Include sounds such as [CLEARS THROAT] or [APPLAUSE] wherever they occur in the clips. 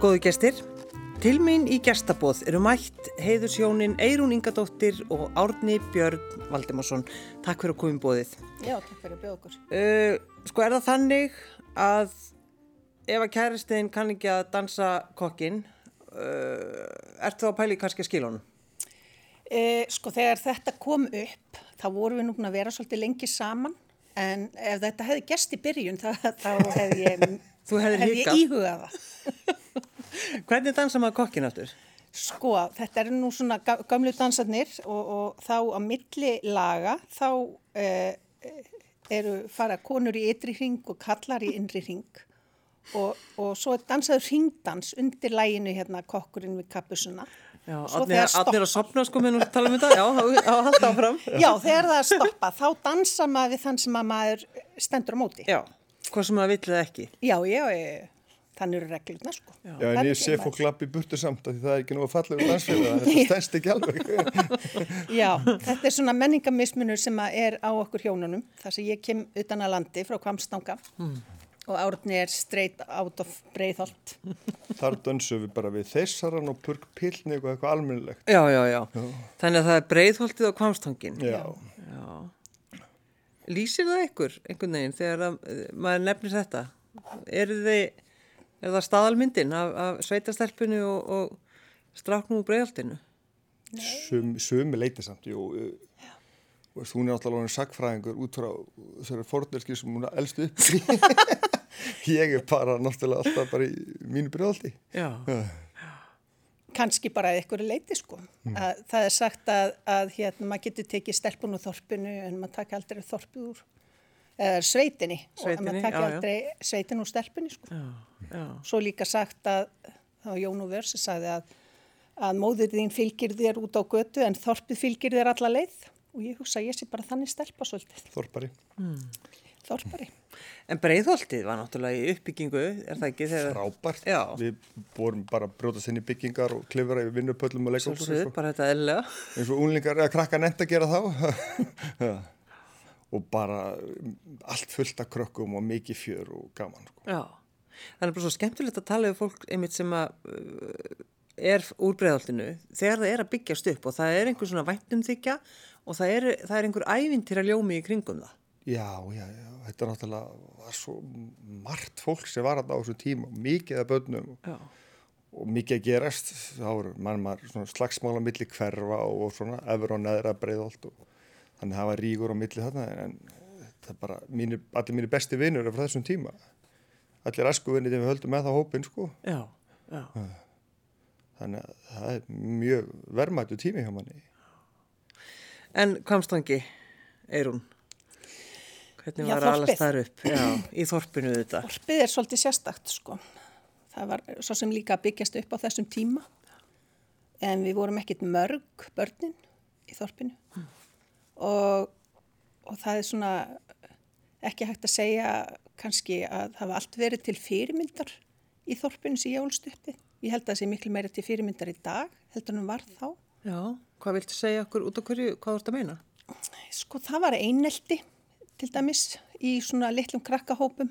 Góðu gestir, til mín í gestabóð eru mætt heiðursjónin Eirún Ingadóttir og Árni Björn Valdimarsson. Takk fyrir að koma í bóðið. Já, takk fyrir að bjóða okkur. Uh, sko er það þannig að ef að kæristeinn kann ekki að dansa kokkin, uh, ert þú að pæli kannski að skila honum? E, sko þegar þetta kom upp, þá vorum við nú búin að vera svolítið lengi saman, en ef þetta hefði gest í byrjun, þá, þá hefði ég, [LAUGHS] Þú hefðir hefði ég íhugað það. [LAUGHS] [LAUGHS] Hvernig dansa maður kokkin áttur? Sko, þetta eru nú svona ga- gömlu dansarnir og, og þá á milli laga, þá e, eru fara konur í ytri hring og kallar í innri hring. Og, og svo er dansaður hringdans undir læginu hérna kokkurinn við kappusuna. Já, allir, að sopna sko með nú tala um þetta, já, á- halda áfram. Já, þegar það er stoppað, þá dansa maður við þann sem að maður stendur á móti. Já, hvað sem maður vill eða ekki. Já, já, já, þannig eru reglurna, sko. Já, Það en ég sé fólk lappi burtu samt af því það er ekki nú að falla úr dansfélag, þetta [LAUGHS] stænst ekki alveg. [LAUGHS] Já, þetta er svona menningamismunur sem að er á okkur hjónunum, þar sem ég kem utan að landi frá Kvamstanga og árni er straight out of breiðholt. Þar dönsum við bara við þessaran og purk pillni og eitthvað almennilegt. Já, já, já. Þannig að það er breiðholtið á kvamstangin. Já, Lýsir það ykkur einhvern veginn þegar að, eh, maður nefnir þetta? Er, þið, er það staðalmyndin af, af sveitastelpunni og, og stráknum úr breiðholtinu? sum, sumi leiti samt, jú. uh, og Þú er náttúrulega hann sagfræðingur út frá þessari fornelski sem hún elst upp í. [LAUGHS] Ég er bara náttúrulega alltaf bara í mínu brjóðaldi. Já. Kanski bara að ykkur leiti, sko. Að, það er sagt að, að hérna, maður getur tekið stelpun úr þorpinu en maður taka aldrei þorpið úr eða sveitinni, og Sveitinni, maður taka já, já. aldrei sveitin úr stelpunni, sko. Já, já. Svo líka sagt að, þá Jón og Vörsi sagði að, að móður þín fylgir þér út á götu en þorpið fylgir þér alla leið og ég hugsa ég sé bara þannig stelpa svolítið, Þorpari. þorpari. En breiðholtið var náttúrulega í uppbyggingu, er það ekki þegar... Frábært. Já. Við vorum bara að brjótast inn í byggingar og klifra í vinnupöllum og. Svolsvið, eins og- bara þetta eðlega. eins og unlingar eða krakka nefnt að gera þá. [LAUGHS] og bara um, allt fullt af krökkum og mikið fjör og gaman sko. Já. Það er bara svo skemmtilegt að tala um fólk einmitt sem að uh, er úr breiðholtinu þegar það er að byggjast upp og það er einhver svona væntumþykja og það er, það er einhver ævintýra ljómi í kringum það. já, já, já, þetta er náttúrulega var svo margt fólk sem var á þessum tíma og mikið af börnum og, Já. og mikið að gerast þá er mann maður slagsmála milli hverfa og svona efur og neðra breiðolt og þannig að það var ríkur á milli þarna en það er bara mínir, allir mínir besti vinnur er frá þessum tíma allir æsku vinnir þegar við höldum með það hópin sko Já, já. þannig að það er mjög verðmættu tími hjá manni En Kvamstangi, Eirún, hvernig Já, var að alast þorpið. þar upp? Já, í þorpinu þetta. Þorpið er svolítið sérstakt, sko. Það var svo sem líka byggjast upp á þessum tíma en við vorum ekkit mörg börnin í þorpinu og, og það er svona ekki hægt að segja kannski að það var allt verið til fyrirmyndar í þorpinu sem ég ólst uppi. Ég held að það sé miklu meira til fyrirmyndar í dag, heldur en hún var þá. Já, hvað viltu segja okkur út á hverju, hvað þú ert að meina? Sko það var einelti til dæmis í svona litlum krakkahópum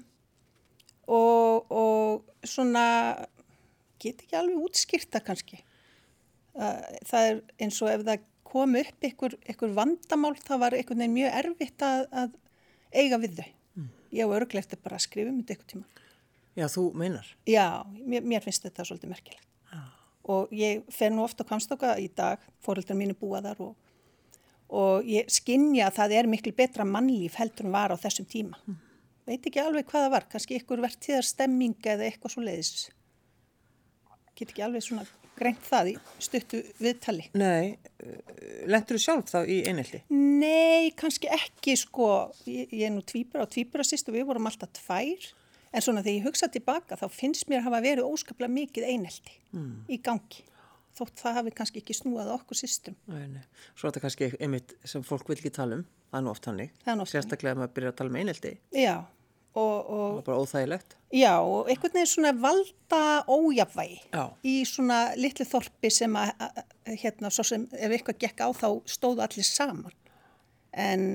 og, og svona get ekki alveg útskýrta kannski. Það, það er eins og ef það kom upp ykkur, ykkur vandamál þá var einhvern veginn mjög erfitt að, að eiga við þau. Ég á örglegt að bara skrifa um þetta eitthvað tíma. Já, þú meinar. Já, mér, mér finnst þetta svolítið merkilegt. Og ég fer nú ofta á Kvamstokka í dag, fóreldrar mínu búa þar og, og ég skinja að það er miklu betra mannlíf heldur en var á þessum tíma. Veit ekki alveg hvað það var, kannski ykkur verðtíðar stemming eða eitthvað svo leiðis. Get ekki alveg svona greint það í stuttu viðtali. Nei, lendur þú sjálf þá í einelti? Nei, kannski ekki sko, ég, ég er nú tvíbura og tvíbura sýst og við vorum alltaf tvær en svona þegar ég hugsa tilbaka þá finnst mér hafa verið óskaplega mikið einelti í gangi þótt það hafi kannski ekki snúað okkur nei. Svo er þetta kannski einmitt sem fólk vil ekki tala um, það er nú oft hannig. Sérstaklega ef maður byrjar að tala um einelti, Já, og, það og, er bara óþægilegt. já, og einhvern veginn svona valda ójafvægi Já. í svona litlu þorpi sem að, hérna, svo sem ef eitthvað gekk á þá stóðu allir saman. En,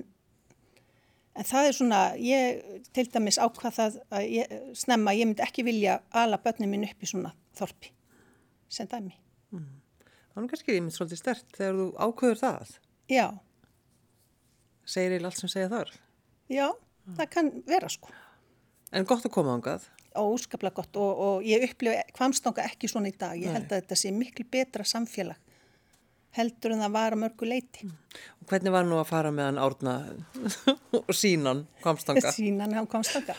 en það er svona, ég til dæmis ákvað það að ég, snemma, ég myndi ekki vilja ala börnin minn upp í svona þorpi sem dæmi. Það er kannski einmitt svolítið stert þegar þú ákveður það. Já, Segir eiginlega allt sem segja þar. já, það kann vera sko. En gott að koma ángað. Óskaplega gott og, og ég upplifi kvamstanga ekki svona í dag. Ég Nei. held að þetta sé miklu betra samfélag heldur en það var að mörgu leiti. Og hvernig var nú að fara með hann árna [LAUGHS] og sínan komstanga? [LAUGHS] Sínan hann komstanga.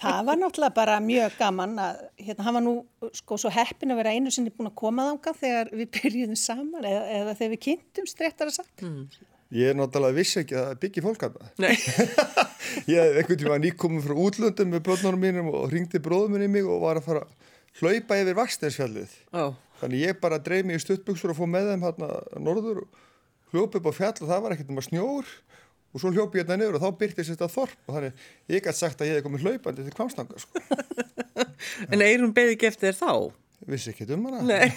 það var náttúrulega bara mjög gaman að hérna, hann var nú sko svo heppin að vera einu sinni búin að koma þanga þegar við byrjuðum saman eða, eða þegar við kynntum strettar að sagt. Ég er náttúrulega vissi ekki að byggja fólk að það. Nei, [LAUGHS] Ég hef einhvern tíma nýkominn frá útlöndum með börnunum mínum og ringdi bróðum minni í mig og var að fara að hlaupa yfir Vaksnesfjallið. ó, Þannig ég bara dreif mig í stuttbuksur og fóð með þeim hérna norður og hljóp upp á fjall og það var ekkert um að snjór og svo hljóp ég hérna niður og þá byrtist þetta þorp og þannig ég gæti sagt að ég hef komið hlaupandi til kvamstanga sko. [LAUGHS] en Eirun beði eftir þér þá? Vissi ekki um hana. Nei.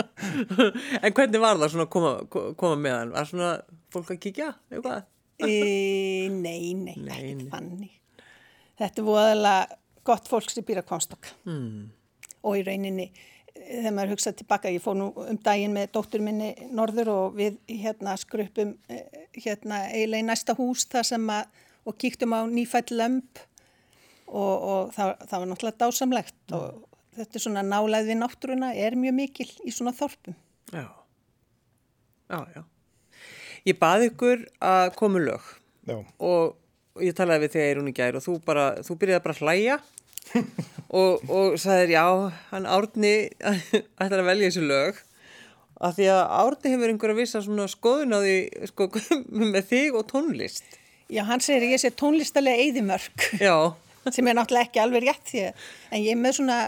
[LAUGHS] en hvernig var það svona að koma, koma með hann? Var svona fólk að kíkja? Eitthvað? E, nei, nei, Nei, ekki nei. þannig. Þetta er voðalega gott fólk sem býr að komstokka. Hmm. Og í rauninni, þegar maður hugsa tilbaka, ég fór nú um daginn með dóttur minni norður og við hérna skrupum eh, hérna eiginlega í næsta hús þar sem að, og kíktum á nýfætt lömp og, og það, það var náttúrulega dásamlegt og þetta er svona nálæð við náttúruna er mjög mikil í svona þorpum. Já. Já, já. Ég baði ykkur að komu lög Já. og ég talaði við þig Eirun í gær og þú bara, þú byrjaði bara að hlæja [LAUGHS] og, og sagðir já, hann Árni [LAUGHS] ætlar að velja þessu lög af því að Árni hefur einhverja vissa svona skoðun á því sko, [LAUGHS] með þig og tónlist. Já, hann segir ég sé tónlistalega eyðimörk. Já, sem er náttúrulega ekki alveg rétt því en ég er með svona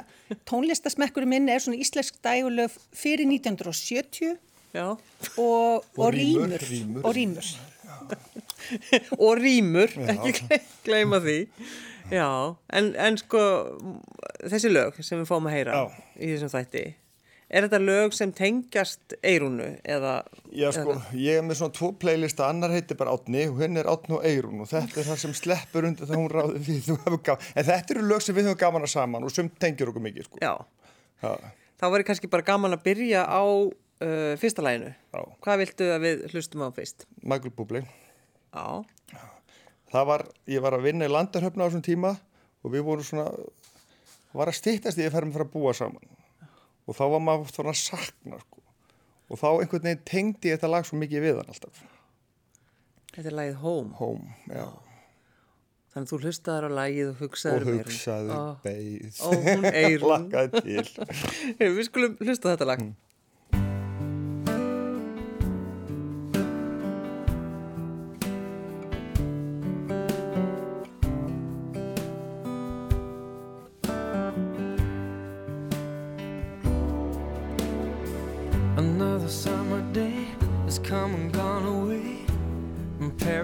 tónlistasmekkurinn minn er svona íslensk dægulöf fyrir 1970 já. og, og, Og rímur. og rímur. [LAUGHS] og rýmur, ekki gle- gleyma því. Já, en, en sko þessi lög sem við fáum að heyra Já. í þessum þætti, er þetta lög sem tengjast Eirunu eða... Já sko, ég er með svona tvo playlista, annar heitir bara Átni og henn er Átni og Eirún og þetta er það sem sleppur undir það hún ráði við þú hefur gaman. En þetta eru lög sem við höfum gaman að saman og sem tengjur okkur mikið sko. Já, Já, þá væri kannski bara gaman að byrja á uh, fyrsta læginu. já. Hvað viltu að við hlustum á fyrst? Michael Bublé. Já, Það var, ég var að vinna í landarhöfna á þessum tíma og við vorum svona, var að stýttast í að færum fyrir að búa saman. Og þá var maður svona að sakna sko. Og þá einhvern veginn tengdi ég þetta lag svo mikið við hann alltaf. þetta er lagið Home. Home. Þannig að þú hlustaðar á lagið og hugsaður Og um hugsaður Ó, beið. Ó, hún. Heyrðu, [LAUGHS] [LAUGHS] Við skulum hlusta þetta lag. Another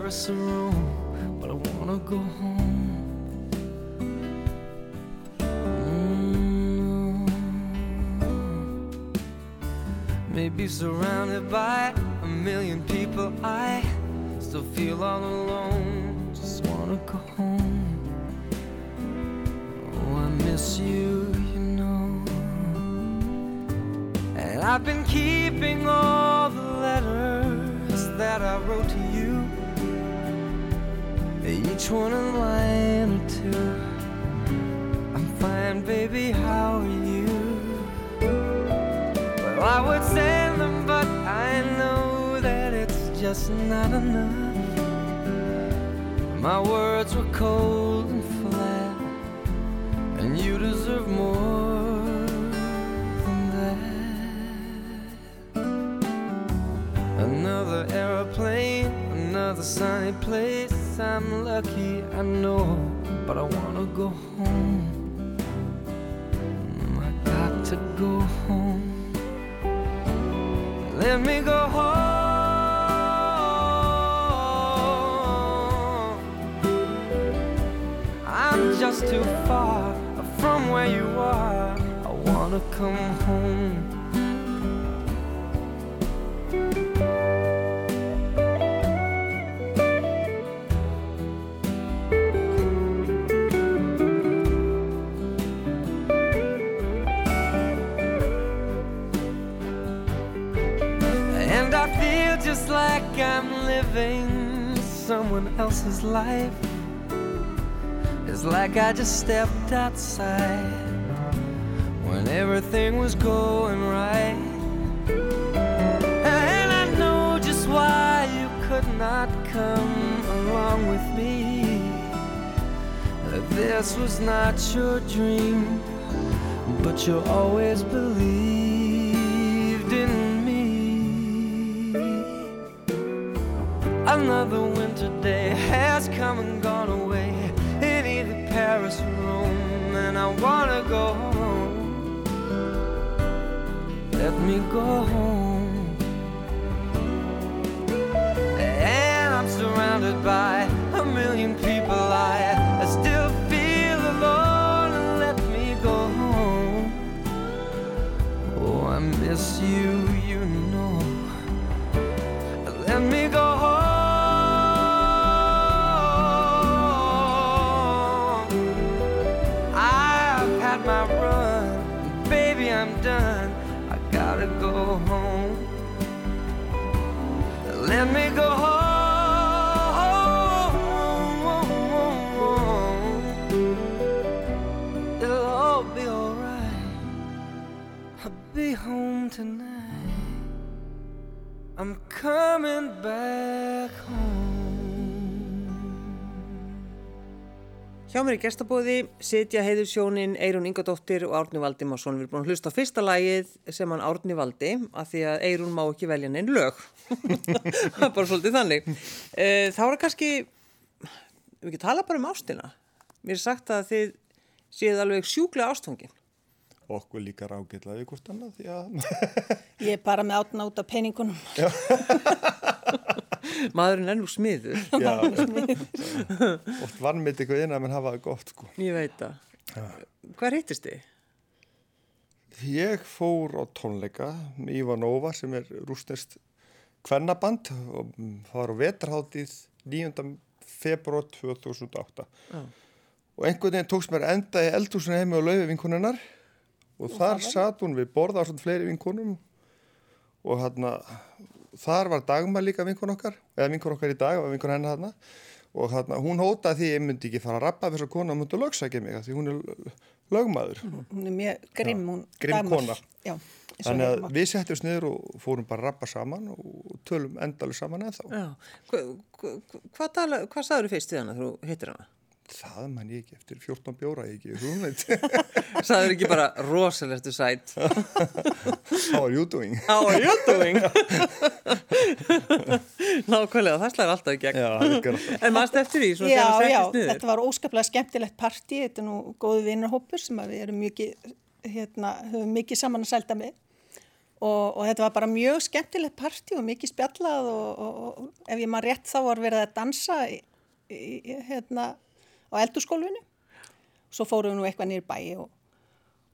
Paris or Rome, but I wanna go home. Mm. Maybe surrounded by a million people, I still feel all alone. Just wanna go home. Oh, I miss you, you know. And I've been keeping all the letters that I wrote to you. Each one a line or two. I'm fine, baby, how are you? Well, I would send them, but I know that it's just not enough. My words were cold and flat, and you deserve more than that. Another aeroplane, another sunny place. I'm lucky, I know, but I wanna go home. Mm, I got to go home. Let me go home. I'm just too far from where you are. I wanna come home. I'm living someone else's life. It's like I just stepped outside when everything was going right. And I know just why you could not come along with me. This was not your dream, but you always believed Another winter day has come and gone away in either Paris or Rome, and I wanna go home. Let me go home. Hjá mér í gestabóði sitja heiður sjónin Eirún Ingadóttir og Árni Valdimarsson. Við erum búin að hlusta á fyrsta lagið sem hann Árni valdi af því að Eirún má ekki velja neinn lög. [LAUGHS] Það er bara svolítið þannig. Eh, Þá er kannski, við ekki tala bara um ástina. Mér er sagt að þið séð alveg sjúklega ástfangin. Okkur líka rákiðlaði hvort annað því að Ég er bara með átna út af peningunum. [LAUGHS] Maðurinn er nú smiður. já, [LAUGHS] oft vannmynd eitthvað inn að mann hafa það gott sko. Ég veit það. Hvað hittist þið? Ég fór á tónleika með Ivanova sem er rústnest kvennaband og það var á vetarháttið 9. februar 2008 Já. og einhvern veginn tókst mér enda í eldhúsinu heimi og laufi vinkunennar og þar satt hún við borða á svona fleiri vinkunum og hérna þar var Dagmar líka vinkun okkar eða vinkun okkar í dag, var vinkun hennar hérna og hérna hún hótaði því ég myndi ekki fara að rappa þess að kona og myndi lögsækja mig af því hún er lögmaður Hún er mjög grimm, hún grimm Dagmar. kona. Já, Þannig að við setjumst niður og fórum bara að rappa saman og tölum endalur saman. Hva, hva, hvað, tala, hvað sagður fyrst við hana þegar þú hittir hana? Það man ég ekki eftir 14 bjóra, ég ekki hugmynd. [LAUGHS] Sagður ekki bara rosalegstu sætt? [LAUGHS] How are you doing? How are you doing? Nákvæmlega, það slæðir alltaf í gegn. Já, það. En maður eftir því, Já, það já, þetta var óskaplega skemmtilegt partí, þetta er nú góðu vinnarhópur sem að við erum mikið, hérna, höfum mikið saman að sælda með og, og þetta var bara mjög skemmtilegt partí og mikið spjallað og, og, og ef ég maður rétt þá var verið að dansa í, í, hérna, á eldurskólfinu. Svo fórum við nú eitthvað nýr bæi og,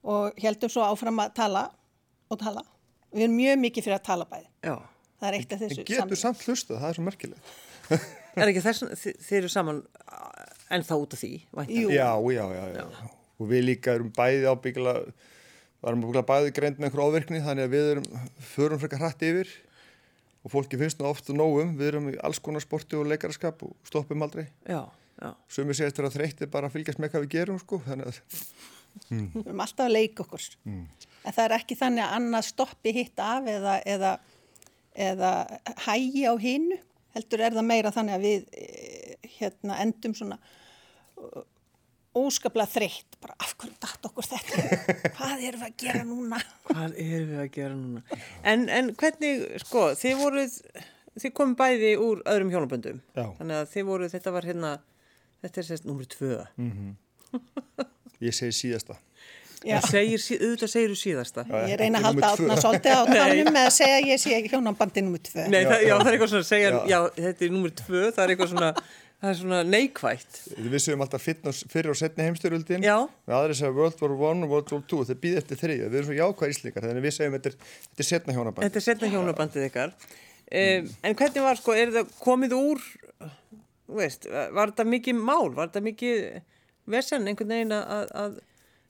og heldum svo áfram að tala og tala. Við erum mjög mikið fyrir að tala bæði. Já. Það er eitt af En þessu getur samt hlustað, það er svo merkilegt. [LAUGHS] Er ekki þess að þið, eru saman en þá út af því. Já, já, já, já. Og við líka erum bæði ábyggilega, varum ábyggilega bæði greint með einhver áverkni, þannig að við erum, förum frekar hratt yfir og fólki finnst nú oft nógum, við erum í alls konar sporti og leikaraskap og stoppum aldrei. Já, já. Sumir segist að þreytti bara að fylgjast með hvað við gerum, sko, þannig að Við erum alltaf að leika okkur. En það er ekki þannig að annað stoppi hitt af eða, eða, eða hægi á hinu. Heldur er það meira þannig að við eh, hérna, endum svona uh, óskaplega þreytt. Bara af hverju datt okkur þetta? [LAUGHS] Hvað erum við að gera núna? Hvað erum við að gera núna? En, en hvernig, sko, þið voruð, þið komum bæði úr öðrum hjónaböndum. Já. Þannig að þið voruð, þetta var hérna, þetta er sérst nummer tvö. [LAUGHS] ég segi síðasta. Já, Það segir, sí- auðvitað segir þú síðasta. ég reyna að Ekki halda átna svolítið á [LAUGHS] tánum með að segja ég sé hjónabandi nummer tvö. Nei, það, já, það er eitthvað svona að segja, já. Já. þetta er nummer tvö, það er eitthvað svona, það er svona neikvætt. Við vissum alltaf fitness fyrir og setni heimstyrjöldin. Já. Við aðri segja World War I og World War II, þeir býð eftir þriðja. Við erum svo jákvæð íslíkar, þannig við segjum þetta er, þetta er setna hjónaband. Þetta er setna hjónabandið ykkar. Um, en hvernig var, sko, er það komið úr, veist, var þetta mikið mál, var þetta mikið vesen einhvern veginn að, að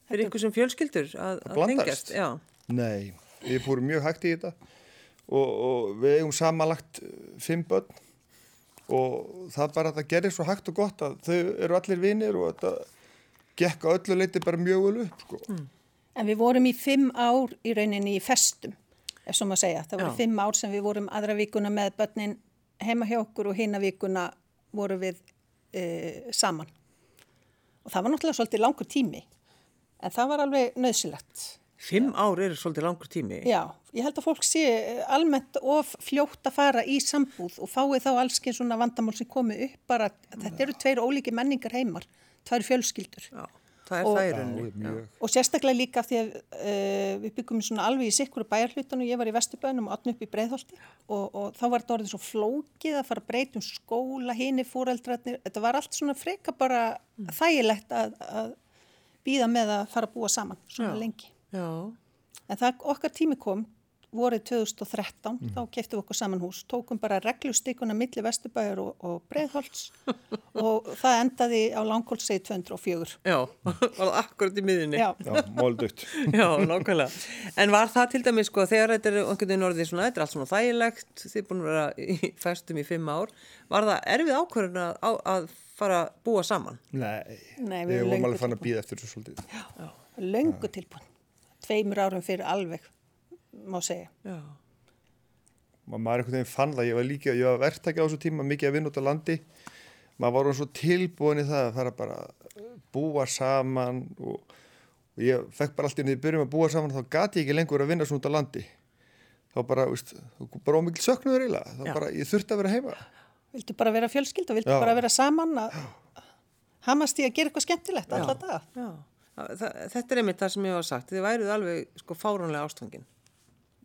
fyrir ykkur sem fjölskyldur að, að? Já, Nei, við fórum mjög hægt í þetta og, og við eigum samanlagt fimm börn og það bara, það gerir svo hægt og gott að þau eru allir vinir og þetta gekk á öllu leiti bara mjög vel upp, sko. En við vorum í fimm ár í rauninni í festum, ef svo maður segja. Það voru Já. fimm ár sem við vorum aðra vikuna með börnin heima hjá okkur og hina vikuna vorum við e, saman. Og það var náttúrulega svolítið langur tími, en það var alveg nöðsilegt. Fimm ár eru svolítið langur tími. Já, ég held að fólk sé almennt of fljótt að fara í sambúð og fái þá allsken svona vandamál sem komi upp bara, þetta eru tveir ólíki menningar heimar, tvær fjölskyldur. Já, Og- það í Já. Og sérstaklega líka því að uh, við byggum svona alveg í sikkuru bæjarhlutan og ég var í Vesturbænum og átn upp í Breiðholti og, og þá var þetta orðið svo flókið að fara að breyta um skóla, hini fóreldrarnir, þetta var allt svona freka bara þægilegt að, að býða með að fara að búa saman svona Já. lengi. Já, En það okkar tími kom vorið 2013, þá keftum við okkur saman hús, tókum bara reglustikuna milli Vesturbæjar og, og Breiðholts [LAUGHS] og það endaði á langkólsegi 204. já, [LAUGHS] var það akkurat í miðinni. Já. Já, móldugt. [LAUGHS] Já, nákvæmlega. En var það til dæmis sko þegar þetta er einhvern veginn orðið svona, þetta er allt svona þægilegt, þið er búin að vera í festum í fimm ár, var það erfið ákvörðun að, að fara að búa saman? Nei, Nei, við erum alveg fann að býða eftir þessu svolítið. löngu tilbúin. Tveimur árum fyrir alveg, má segja. Já, Ma- maður einhvern veginn fann það, ég var líka, ég var verktækja á þessu tíma, mikið að vinna út á landi maður var svo tilbúin í það að fara bara að búa saman og, og ég fekk bara allt inn í byrjum að búa saman þá gati ég ekki lengur að vinna svona út á landi þá bara, veist, bara ómikil söknuður eiginlega, þá Já. bara, ég þurfti að vera heima Vildu bara vera fjölskyld og vildu Já. bara vera saman að hamast í að gera eitthvað skemmtilegt já. Það, þetta er einmitt það sem ég var sagt, þið væruð alveg sko fáránlega ástfangin.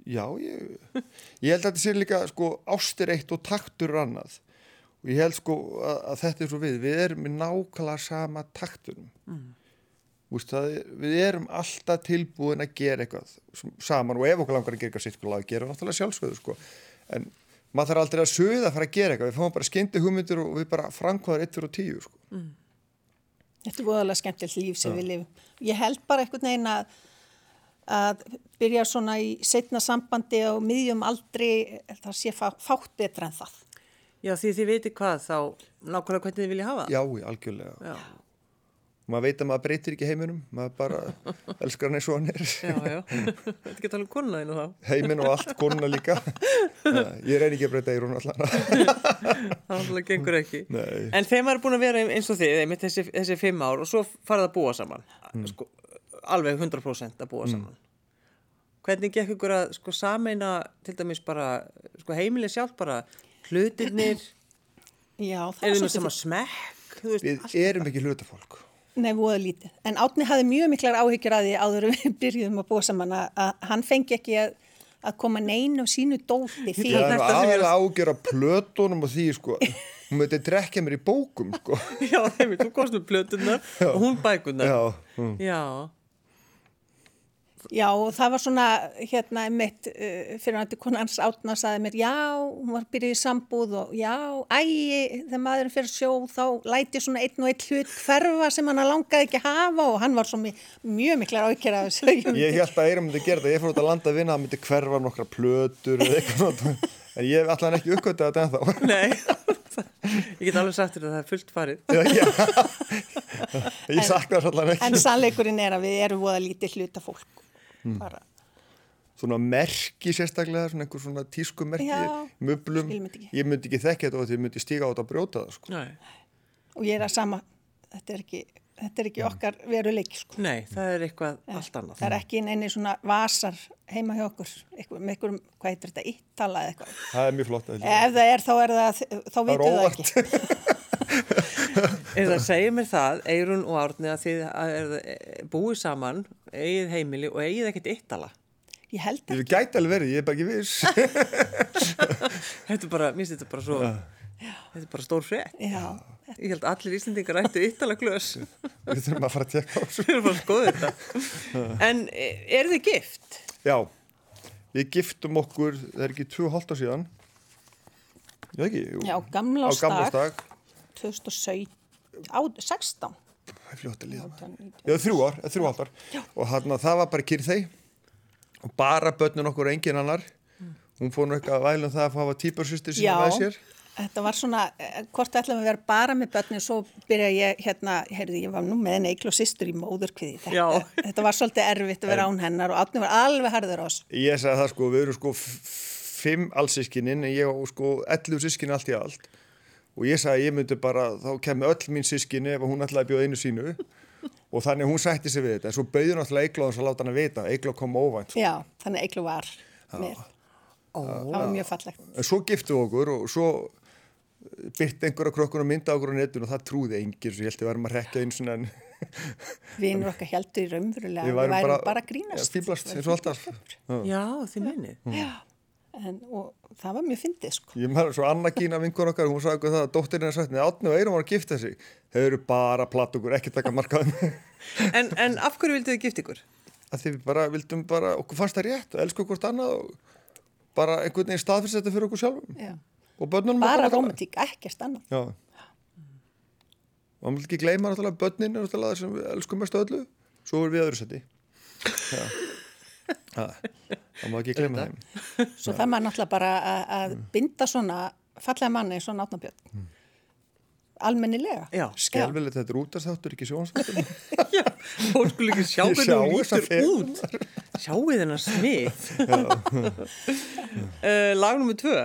Já, ég, ég held að þetta sé líka sko ástir eitt og taktur annað. Og ég held sko að, að þetta er svo við, við erum með nákvæmlega sama taktunum. Mm. Úst, er- við erum alltaf tilbúin að gera eitthvað saman og ef okkur langar að gera eitthvað sitt að gera náttúrulega sjálfsögðu sko. En maður þarf aldrei að sögða að fara að gera eitthvað. Við fáum bara skyndi hugmyndir og við bara eitt fyrir og tíu sko. Þetta er voðalega skemmtilegt líf sem við lifum. Ég held bara einhvern veginn að, að byrja svona í setna sambandi á miðjum aldri, það sé fá, fátt betra en það. Já, því þið veitir hvað þá, nákvæmlega hvernig þið vilja hafa það. Já, algjörlega Já, maður veit að maður breytir ekki heiminum maður bara [LAUGHS] elskar hann eins og hann er já, já. Þetta getur alveg konuna þínu þá. heiminn og allt, konuna líka [LAUGHS] ég reyni ekki að breyta í hún allan [LAUGHS] Það náttúrulega gengur ekki. Nei. En þeim er búin að vera eins og þið, einmitt þessi, þessi fimm ár og svo farið að búa saman. Sko, alveg 100% að búa saman. Hvernig gekk ykkur að sko sameina til dæmis bara, sko heimilið sjálf bara, hlutirnir, [CLEARS THROAT] Já, það er var þið með svolítið sama smekk, þú veist, við erum ekki hlutafólk Nei, voða lítið. En Átni hafði mjög miklar áhyggjur að því áður en við [LAUGHS] byrjuðum að búa saman að, að hann fengi ekki að, að koma neinu á sínu dóti er nú þetta sem er að plötunum og því sko hún myndi drekja mér í bókum sko [LAUGHS] Já, einmitt, þú komst með plötunar og hún bækunar. já, mm. Já, Já, og það var svona, hérna, mitt uh, fyrir hann til konan hans Átna saði mér, já, hún var byrjuð í sambúð og já, ægi, þegar maðurinn fyrir sjó, þá læti svona einn og einn hlut hverfa sem hann langaði ekki að hafa og hann var svo mi- mjög miklar áhyggjur af þessu. ég held að Eiram myndi gera þetta ég fór út að landa að vinna, það myndi hverfa nokkra plötur eða eitthvað en ég hef alltaf ekki uppkvötað þetta ennþá nei, ég get alveg sagt þér að það er fullt farið. já, já. ég sakna þess alltaf ekki En sannleikurinn er að við erum voða lítið hluta fólk. Bara, svona merki sérstaklega, svona einhver svona tískumerki, Já, möblum ég myndi ekki þekka þetta og því ég myndi stíga á þetta og brjóta það sko. Nei. og ég er að sama, þetta er ekki, þetta er ekki okkar veruleiki, sko. Nei, það er eitthvað allt annað. Það er ekki inn einni svona vasar heima hjá okkur, eitthvað, með einhverjum, hvað heitir þetta, íttala eða eitthvað. það er mjög flott að Ef það er, þá er það, þá vitum við það ekki. [LAUGHS] en það segir mér það, Eirun og Árni að þið að eh, búið saman eigið heimili og eigið ekkert yttala ég held ekki. ég gæti alveg verið, ég er bara ekki viss. [LAUGHS] Þetta er bara, mér finnst þetta bara svo já. þetta er bara stór frett já. Ég held að allir Íslandingar ættu yttala glöðs [LAUGHS] Við þurfum að fara að tekka á þessu. Við þurfum að skoða þetta. [LAUGHS] En e, er þið gift? Já, við giftum okkur, það er ekki 2,5 síðan. Já ekki, jú. Já, gamla á stag 2016 Það er fljótt að liða Já, þrjú ár, þrjú aldar og hann að það var bara kyrþei og bara börnun okkur engin annar. Mm. hún fór nú eitthvað að væla um það að hafa týparsýstir sem það sér. Þetta var svona, eh, hvort ætlaðum að vera bara með börnir, svo byrjaði ég hérna, heyrði ég var nú með neikl og sýstur í móðurkviði, þetta, [LAUGHS] þetta var svolítið erfitt að vera án hennar og átni var alveg harður á oss. Ég sagði það sko, við erum sko fimm allsískininn, ég og sko ellu sískinn allt í allt og ég sagði að ég myndi bara, þá kemur öll mín sískinni ef hún ætlaði að bjóða einu sínu. [LAUGHS] Og þannig hún sætti sig við þetta. En svo bauði náttúrulega Eiglóðan svo láta hann að vita. Eiglóð kom óvænt Já, þannig Eiklu var með. Ó, Það var mjög fallegt. en svo giftu okkur og svo byrti einhverja krökkun og mynda okkur á netun og það trúði engir svo ég held að við varum að rekja einu svona en [LAUGHS] Vinur okkar heldur í raunverulega, við við værum bara, bara grínast. eins og alltaf. Já, þið meinið. En, og það var mjög fyndið sko. Ég maður svo Anna Gína vinkun okkar, hún sagði okkur það að dóttirinn er sagt, neða Átni og Eirum var að gifta sig. Þau eru bara platt okkur, ekki taka markaðum. [LAUGHS] En, en af hverju vildu þið gift ykkur? að því við bara vildum bara, okkur fannst það rétt og elsku hvort annað og bara einhvern veginn staðfyrst þetta fyrir okkur sjálfum. Já. Og börnunum Bara romantík, ekkert annað. Já. Og maður vil ekki gleyma náttúrulega börnin er náttúrulega það sem við elskum mest öllu. Svo erum við öðru seti. Það má ekki gleyma þeim. Svo það maður náttúrulega bara að, að binda svona fallega manni eins og nátnabjörn. Almennilega. Já. Skelvilegt þetta er útastáttur, ekki sjónstáttur. [LAUGHS] Já, fólk skulle ekki sjá hún þessa lítur út. Sjáu þennan smið. uh, [LAUGHS] lag nummer tvö.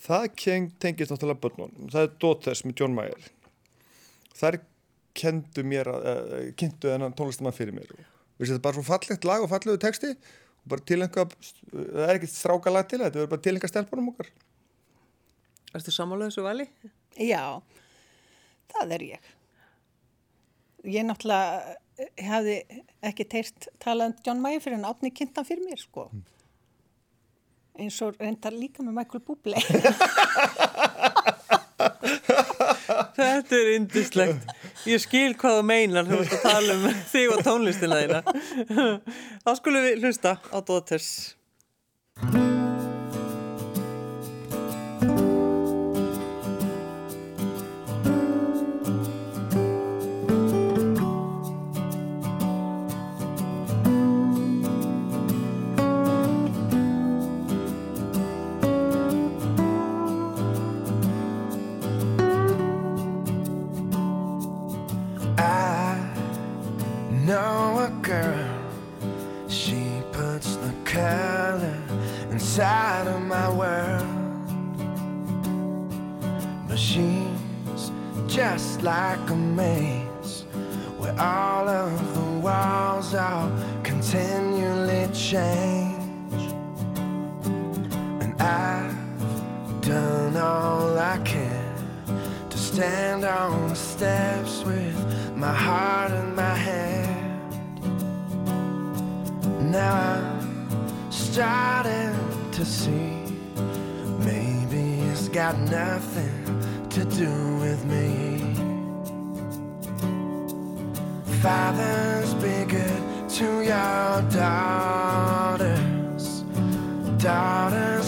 Það keng, tengist náttúrulega börnunum. Það er Dótess með John Mayer. Þær kendu mér að, uh, kynntu þennan tónlistamann fyrir mér. Vissi, þetta er bara svo fallegt lag og fallegu texti og bara tilenga, það er ekkert stráka lag til þetta, þetta er bara tilenga stelpunum okkar. Erstu sammálaðu þessu vali? Já, það er ég. Ég náttúrulega hefði ekki teirt talað um John Mayer fyrir en átni kynntan fyrir mér, sko. Eins og reyndar líka með Michael Bublé. [LAUGHS] Þetta er indislegt. Ég skil hvað þú meinar þú veist að tala um [LAUGHS] þig og tónlistina þína. Þá skulum við hlusta á Dótters. Stand on the steps with my heart in my hand. Now I'm starting to see maybe it's got nothing to do with me. Fathers, be good to your daughters. Daughters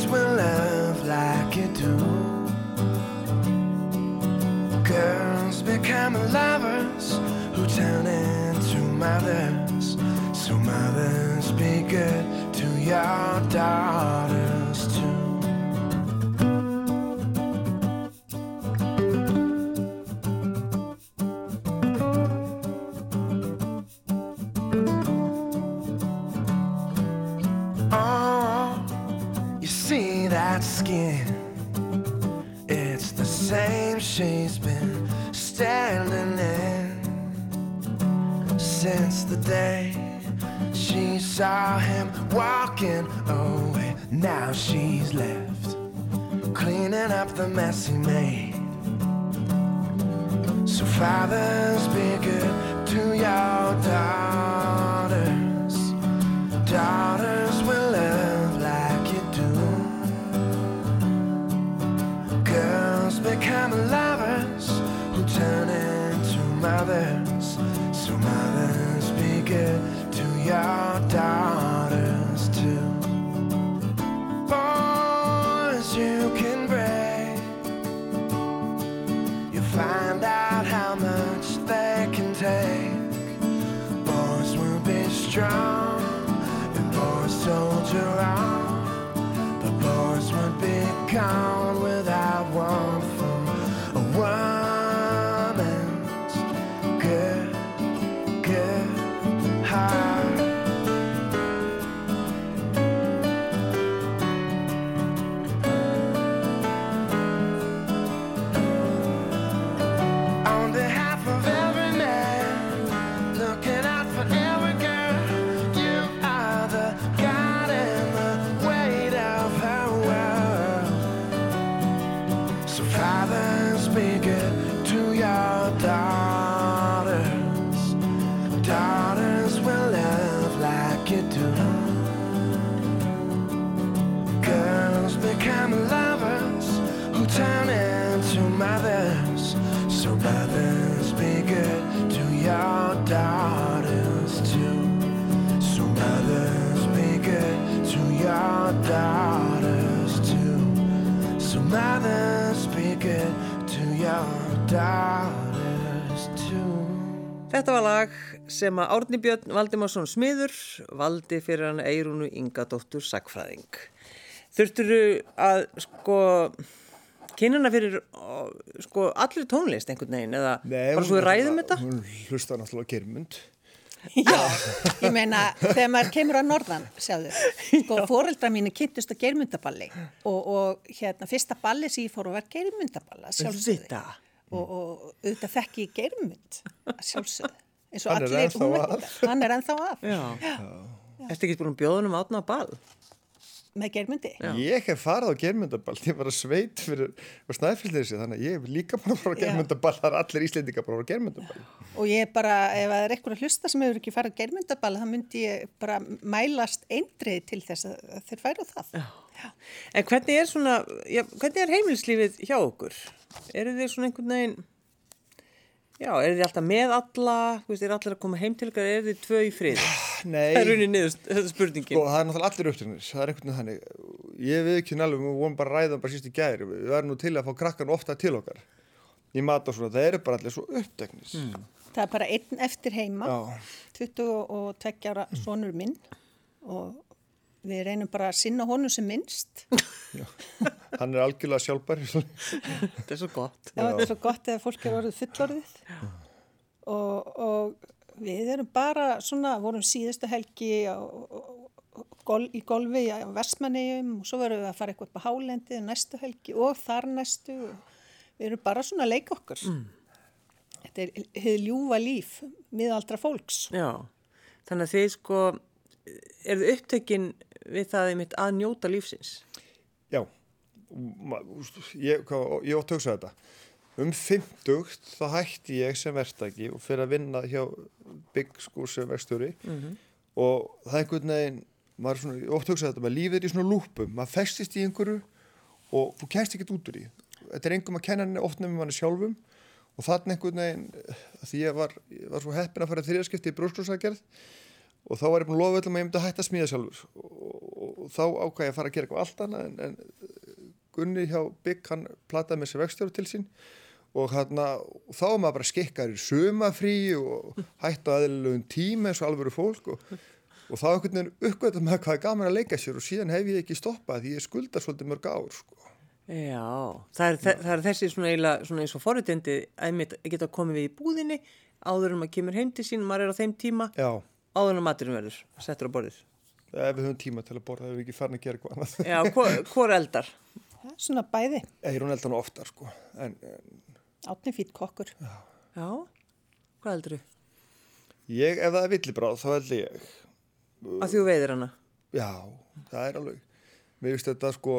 Girls become lovers who turn into mothers. So mothers be good to your daughters the mess he made. So fathers, Þetta var lag sem að Árni Björn Valdimarsson smiður valdi fyrir hann Eirúnu Ingadóttur Sakfræðing. Þurfturu að sko kynna fyrir sko allir tónlist einhvern veginn eða bara svo við ræðum þetta? Hún hlusta náttúrulega á germund. Já, ég meina, þegar maður kemur á norðan, sjáðu, sko, fóreldra mínu kynntust að geirmundaballi og, og hérna, fyrsta balli sem ég fór að vera geirmundaballa, sjálfsögðu. Þetta. Og, og auðvitað þekki ég geirmund, sjálfsögðu. Eins og Hann er allir, ennþá hún að. Hann er ennþá að, Já. Ertu ekki búin að bjóða hann um átna á ball? með geirmundi. Ég hef farið á germundaball, ég var að sveit fyrir snæðfyllir þessi, þannig að ég hef líka bara að fara á Já. germundaball, það er allir íslendingar bara að fara á germundaball. Og ég bara, ef það er eitthvað að hlusta sem hefur ekki farið að geirmundaballa, þá myndi ég bara mælast eindrið til þess að þeir færu á það. Já. En hvernig er svona, já, hvernig er heimilislífið hjá okkur? Eru þið svona einhvern veginn, já, eru þið alltaf með alla, þú veist, er allir að koma heim til ykkar, eru þið tvö í frið? [SIGHS] Nei, Það er raunin niður, þetta er spurningin. sko, það er náttúrulega allir upptöknir, það er einhvern veginn þannig. Ég við ekki alveg, við vorum bara að ræða bara síst í gæri, við verðum nú til að fá krakkan ofta til okkar. Í mat og svona, það eru bara allir svo upptöknis. Það er bara einn eftir heima, Já. 22 ára sonur minn og við reynum bara að sinna honum sem minnst. [LAUGHS] Hann er algjörlega sjálfbæri. [LAUGHS] Þetta er svo gott. Já, þetta er svo gott eða fólk er orðið fullorðið og, og við erum bara svona, vorum síðustu helgi á, gol, í golfi á Vestmannegjum og svo verðum við að fara eitthvað upp á Hálendi næstu helgi og þar næstu og við erum bara svona að leika okkur. Þetta er hefur ljúfa líf miðaldra fólks. Já, þannig að þið sko, eru þið upptökin við það einmitt að njóta lífsins? Já, ég, ég átt að hugsa þetta. Um 50 þá hætti ég sem verktaki og fyrir að vinna hjá Big School sem verkstjóri og það er einhvern veginn, ég átt að hugsa þetta, maður lífið er í svona lúpum, maður festist í einhverju og þú kennst ekkert út úr í. Þetta er einhverjum að kenna henni oft nefnum manni sjálfum og þannig einhvern veginn, því ég var, ég var svo heppin að fara þriðarskipti í brúsklúsagerð og þá var ég búin að lofa öllum að ég myndi að hætta að smíða sjálfur. Og, og, og þá ákvað ég að fara að gera eitthvað allt annað en, en Gunni hjá Bygg, hann plataði með sér vextjóru til sín. Og, hana, þá var maður bara skikkar í sumafrí og hætt á aðeinlegum tíma eins og alvöru fólk. Og, og þá einhvern veginn uppgötta með hvað er gaman að leika sér og síðan hef ég ekki stoppað því ég skulda svolítið mörg ár sko. Já, það er, það er þessi svona eiginlega svona eins og forutindi að einmitt geta komið við í búðinni áður en maður kemur heim til sín, maður er á þeim tíma. Já, áður en maturinn verður, settur á borðið. ef við höfum tíma til að borða ef við ekki farin að gera eitthvað annað. Já, hvor, hvor eldar? Það er svona bæði, Eir hún eldan oftar sko, en, en átni fýtt kokkur. Já, hvað eldur þú? ég, ef það er villibráð þá held ég Að þú veiðir hana? Já, það er alveg. Mér finnst þetta sko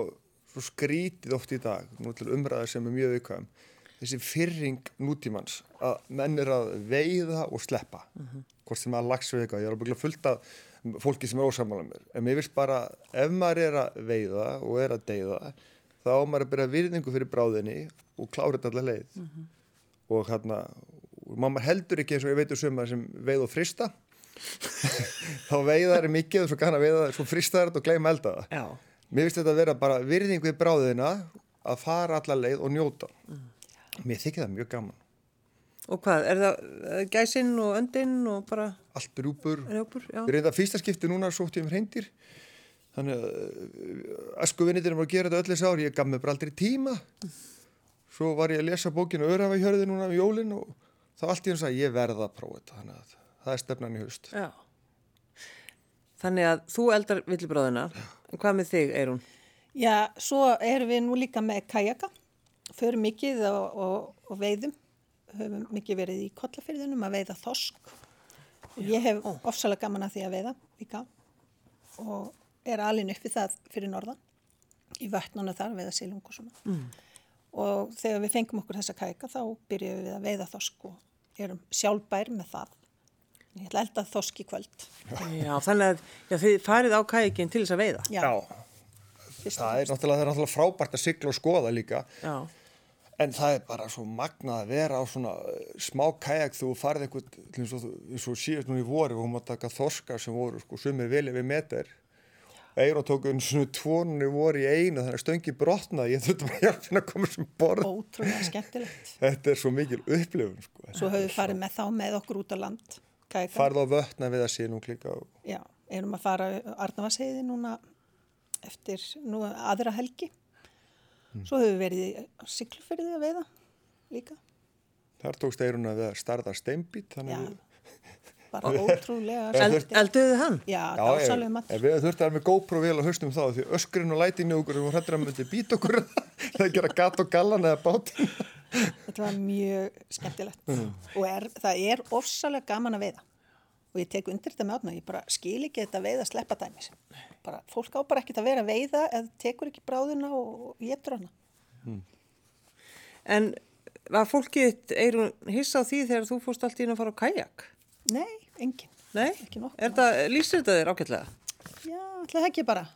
svo skrítið oft í dag, nú til umræðar sem er mjög viðkvæm. Þessi fyrring nútímans að menn er að veiða og sleppa. Hvort sem að lags við eitthvað. Ég er alveg fullt af fólki sem er ósamála mér. En mér finnst bara, ef maður er að veiða og er að deyða, þá maður að byrja virðingu fyrir bráðinni og klára þetta allar leið. Og hérna, og maður heldur ekki eins og ég veit um sumar sem veið og frista [LAUGHS] þá veiðar er mikið og svo kann að veiða svo fristar þetta og gleyma elda það. Já. Mér finnst þetta að vera bara virðing við bráðina að fara alla leið og njóta. Mér þykir það mjög gaman. Og hvað, er það er gæsinn og öndinn og bara Allt rjúpur. rjópur? Já. Við reynda fyrsta skipti núna sótt ég um reyndir þannig að uh, æsku vinnitir var að gera þetta öll þessi ár, ég gaf mér bara aldrei tíma svo var ég að lesa bókinu Örafahjörði núna um jólin og þá allt í hans að ég verða að prófa þetta þannig að það er stefnan í haust Já. Þannig að þú eldar villibráðina, en hvað með þig, Eirún? Já, svo erum við nú líka með kajaka, förum mikið og, og, og veiðum, höfum mikið verið í kollafyrðinum að veiða þosk. Ég hef ofsalega gaman að því að veiða líka og er alin uppi það fyrir norðan, í vötnuna þar, veiða silung og svona. Mm. Og þegar við fengum okkur þessa kajaka þá byrjuðum við að veiða þosk og erum sjálfbær með það. Ég ætla að elda þosk í kvöld. Já, þannig að já, þið farið á kækin til þess að veiða. Já, og það er það er náttúrulega frábært að sigla og skoða líka Já, en það er bara svo magnað að vera á svona uh, smá kajak þú farið einhvern, eins og, og síðast núna í voru og hún mátt taka þorskar sem voru sko sumir velið við meter Eiró tók um svona tvonunni voru í einu þannig að stöngi brotnaði ég þurfti bara að hjálpa henni að koma sem borð ótrúlega skemmtilegt. [LAUGHS] þetta er svo mikil upplifun sko. Svo höfum við farið með þá með okkur út á land. Kajakan. farið á vötna við að sé nú klika og Já, erum að fara Arnavarseiði núna eftir nú aðra helgi. Svo höfum við verið í Siglufyrði að veiða líka. þar tókst Eirún að við að starða steinbít þannig Já, að við bara ótrúlega [LAUGHS] elduðu hann? Já, Já, dásalega ef, matur. við þurftum að vera með GoPro vel á haustum þá því öskurinn og lætinu okkur og hrættur að myndi být okkur [LAUGHS] það gera gat og gallan eða bátinn Þetta var mjög skemmtilegt og er, það er ofsalega gaman að veiða. Og ég tek undir þetta með átna, ég bara skil ekki þetta veiða sleppa dæmis. Bara, fólk á bara ekkert að vera að veiða eða tekur ekki bráðuna og getur hana. En var fólkið, Eirún, hissa á því þegar þú fórst allt í að fara á kajak? Nei, engin. Nei? Er það, lýsir þetta þér ágætlega? Já, ætla það ekki bara.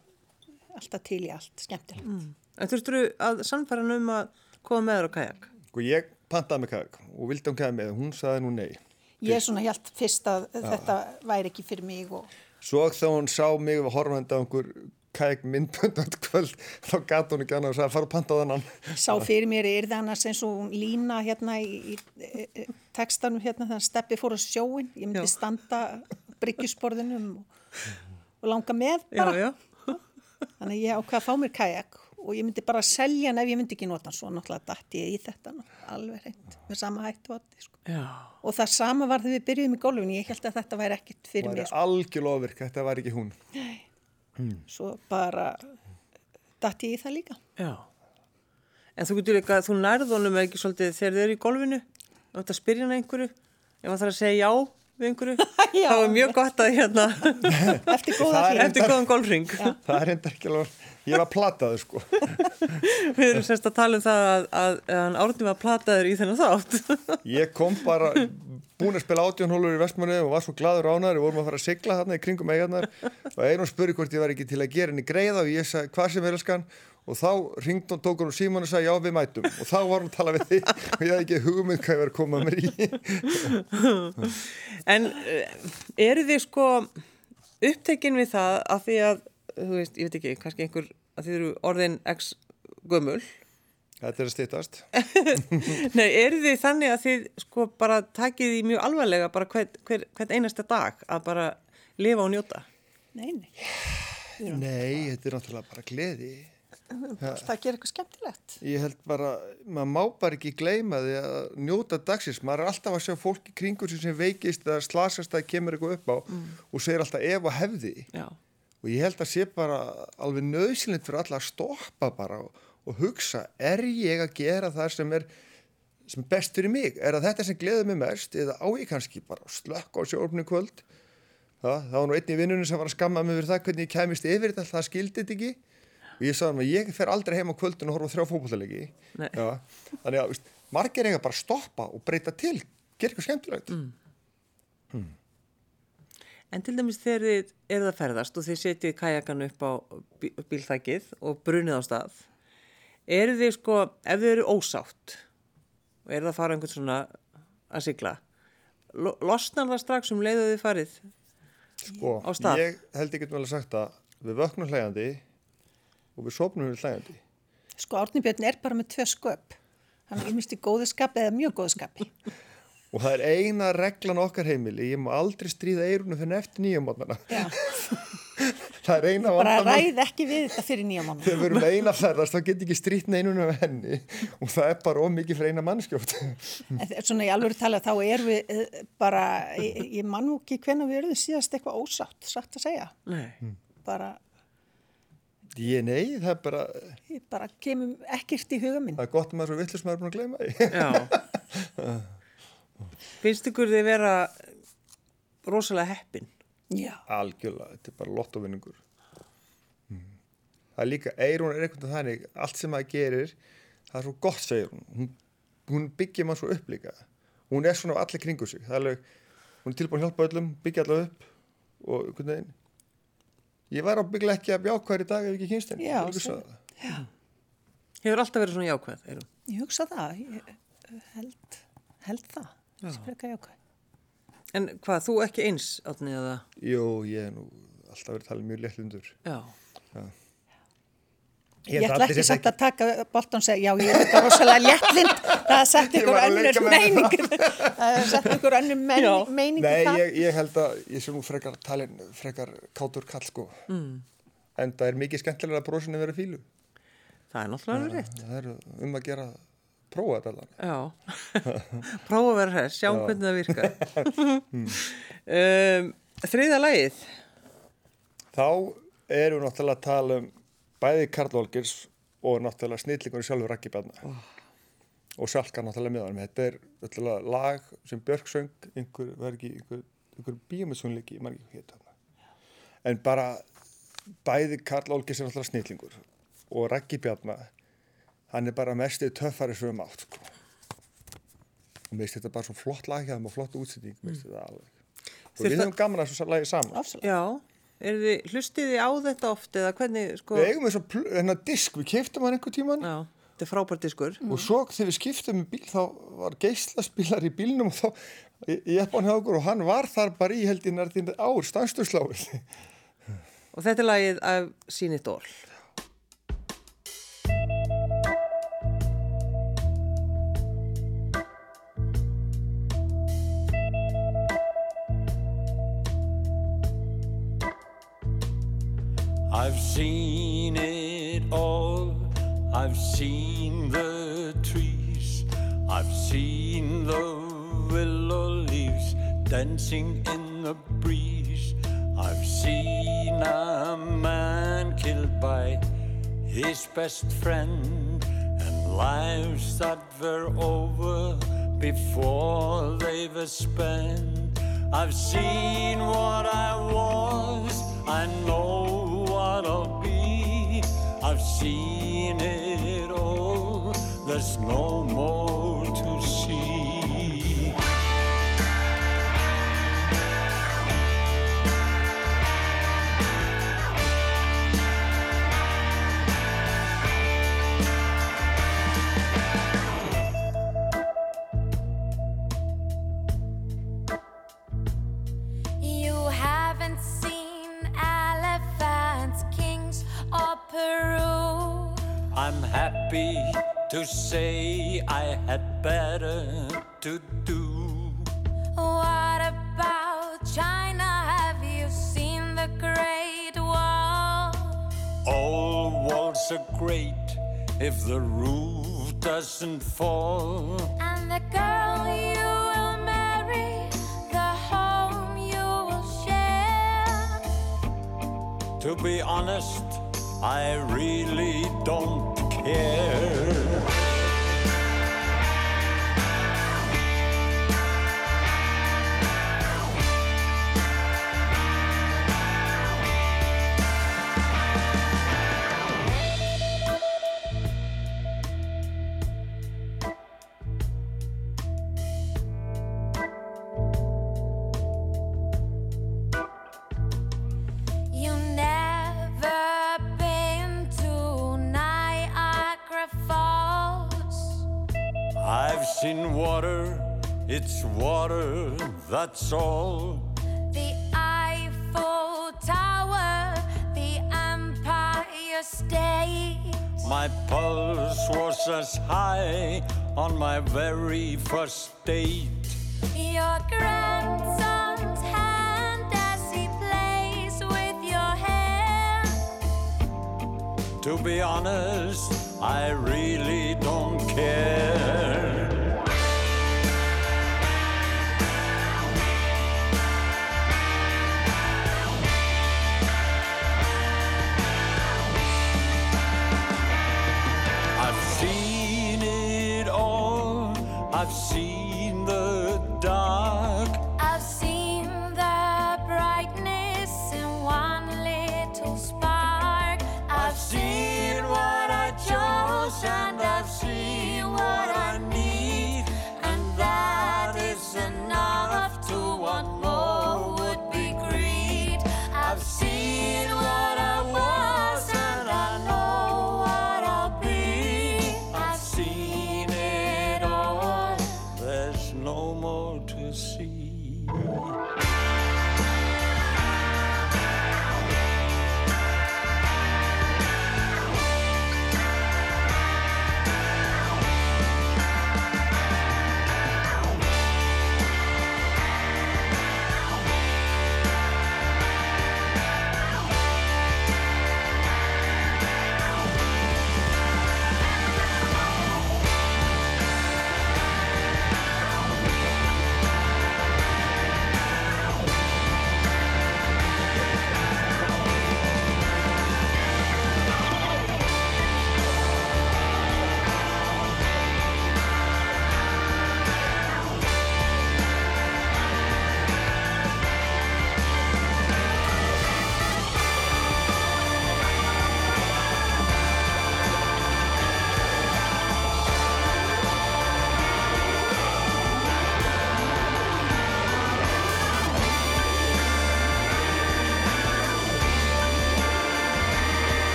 Alltaf til í allt, skemmtilegt. En þurftur að sannfæra hann um að koma með þér á kajak? og ég pantaði með kajak og vildi hún kæða með hún sagði nú nei Ég er svona helt fyrst að þetta væri ekki fyrir mig og svo þegar hún sá mig við horfandi á einhver kajak myndböndand kvöld þá gata hún ekki annað og sagði fara að panta á þennan sá fyrir mér er það annars eins og lína hérna í, í, í, textanum hérna þannig að steppi fór á sjóin. Ég myndi Já. standa bryggjusborðinum og, og langa með Já, bara. já. Þannig að ég ákvað að fá mér kajak og ég myndi bara selja hann ef ég myndi ekki nota hann svo náttúrulega dætt ég í þetta nú, alveg reynd með sama hættu á þetta sko. Já. og það sama var þegar við byrjuðum í gólfinu ég held að þetta væri ekkit fyrir það er sko. algjörlega ofirk, þetta var ekki hún svo bara dætt ég í það líka Já. En þú getur líka, þú nærð honum ekki svolítið þegar þið eru í golfinu og þetta spyrja hann einhverju, ef hann þarf að segja já við einhverju, [LAUGHS] Já. þá er mjög gott að hérna, Það er- eftir góðan golfring. það er enda ekki alveg ég var plataður sko. [LAUGHS] Við erum semst að tala um það að, hann árnum að plataður í þennan þátt. [LAUGHS] ég kom bara búin að spila átjónhólur í vestmannu og var svo gladur ánar og vorum að fara að sigla þarna í kringum eigarnar og einum spurði hvort ég var ekki til að gera henni greiða og ég sagði hvað sem er elskan? Og þá ringd hún, tók hún og Símon og sagði já við mætum. Og þá var hún að tala við þig. Og ég hafði ekki hugmynd hvað ég var að koma mér í [LAUGHS] En uh, eru þið sko upptekinn við það að því að, þú veist, ég veit ekki, kannski einhver, að þið eru orðin x gömul. þetta er að stýttast [LAUGHS] Nei, eru þið þannig að þið sko bara takið því mjög alvarlega bara hvern, hver, hvern einasta dag að bara lifa og njóta? nei, nei, nei, þetta er náttúrulega bara gleði. Það gerir eitthvað skemmtilegt. Ég held bara, maður má bara ekki gleyma því að njóta dagsins. Maður er alltaf að sjá fólki kringur sem veikist eða slasast að kemur eitthvað upp á og segir alltaf ef og hefði. Já. Og ég held að sé bara alveg nöðsynlegt fyrir alla að stoppa bara og, og hugsa, er ég að gera það sem er sem er best fyrir mig, er það þetta sem gleður mig mest eða á ég kannski bara að slökka á sjálfni kvöld? Það, það var nú einn í vinnunum sem var að skamma mig fyrir það hvernig ég kæmist yfir þetta, það skildi þetta ekki. Og ég sagði hann að ég fer aldrei heim á kvöldun og horfa þrjá. Já, þannig að margir eiga bara að stoppa og breyta til gera eitthvað skemmtilegt. Mm. En til dæmis þegar þið eruð að ferðast og þið setjið kajakan upp á bí- bílþækið og brunið á stað, eru þið sko, ef þið eru ósátt og eruð að fara einhvern svona að sigla, lo- losnar það strax um leiðu þið farið? sko, Á stað. ég held ekki vel að sagt að við vöknum hlægandi og við sopnum við hlægandi sko Árni Björn er bara með tvö sköp hann er í góðu skapi eða mjög góðu skapi og það er eina reglan okkar heimili ég má aldrei stríða eirunum fyrir eftir nýjum mótnana já, [LAUGHS] það er eina bara vandamál. ræð ekki við þetta fyrir nýja mánu Þegar við erum eina ferðast þá get ég ekki strýtt neinunum af henni og það er bara ómikið fyrir eina mannskjótt. svona í alveg tala þá erum við eh, bara, ég, ég man nú ekki hvenna við erum síðast eitthvað ósátt, satt að segja Nei. bara, Ég nei, það er bara, ég bara kemur ekkert í huga minn það er gott að maður er svo vittlust maður er búin að gleyma. [LAUGHS] Finnst ykkur þið vera rosalega heppin? já, Algjörlega, þetta er bara lottovinningur. Mm. Það er líka, Eirún er einhvern veginn þannig, allt sem maður gerir, það er svo gott, segir hún. Hún, hún byggir maður svo upp líka. Hún er svona á allir kringu sig. Það er alveg, hún er tilbúin að hjálpa öllum, byggja allavega upp og einhvern veginn. Ég var ábygglega ekki að bjákvæður í dag ef ekki kynst henni. Já, það. Hefur alltaf verið svona jákvæð, Eyrún? ég hugsa það ég eh, held, held það spreka jákvæð En hvað, þú ekki eins, átni, eða? Jú, ég er nú alltaf verið talið mjög léttlundur. Já. Ég ætla ekki samt að taka boltan og segja, já, ég er þetta rosalega léttlind, það er sett Ég ykkur að önnur meining, það sett ykkur önnur meining Nei, það. ég, ég held að ég sé nú frekar talin, frekar kátur kall sko. Mm. En það er mikið skemmtilega að brosin að vera fílu. Það er náttúrulega rétt. Það er um að gera, prófa þetta allan. Já. [LAUGHS] Prófa að vera hress, sjá hvernig það virkar. [LAUGHS] um, þriða lagið. Þá erum við náttúrulega að tala um bæði Karl Olgers og náttúrulega snillingur sjálfur Raggi Bjarnar. Og Salka náttúrulega með honum. Þetta er náttúrulega lag sem Björk söng, einhver, einhver, einhver hétt þarna. En bara bæði Karl Olgers er náttúrulega snillingur og Raggi Bjarnar, hann er bara mestið töffari sem mátt, sko. Og mér finnst þetta bara svo flott lag hjá þeim og flott þetta alveg. Og við að- hefum gaman að þessu lagi saman. Absolutt. Já. Er þið, hlustið þið á þetta oft eða hvernig, sko? Við eigum og hennar disk, við keiftum hann einhver tíman Já, þetta er frábært diskur. og svo þegar við skiptum í bíl þá var geislaspilar í bílnum og þá ég, ég hann hjá okkur og hann var þar bara í held í nærðin ár stanstursláið. Og þetta er lagið af Sýnit Dól. I've seen it all. I've seen the trees. I've seen the willow leaves dancing in the breeze. I've seen a man killed by his best friend and lives that were over before they were spent. I've seen what I was, I know seen it all, there's no more happy to say I had better to do. What about China? Have you seen the Great Wall? All walls are great if the roof doesn't fall. And the girl you will marry, the home you will share. To be honest, I really don't yeah. I've water, it's water, that's all. The Eiffel Tower, the Empire State. My pulse was as high on my very first date. Your grandson's hand as he plays with your hair. To be honest, I really don't care. I've seen the dark.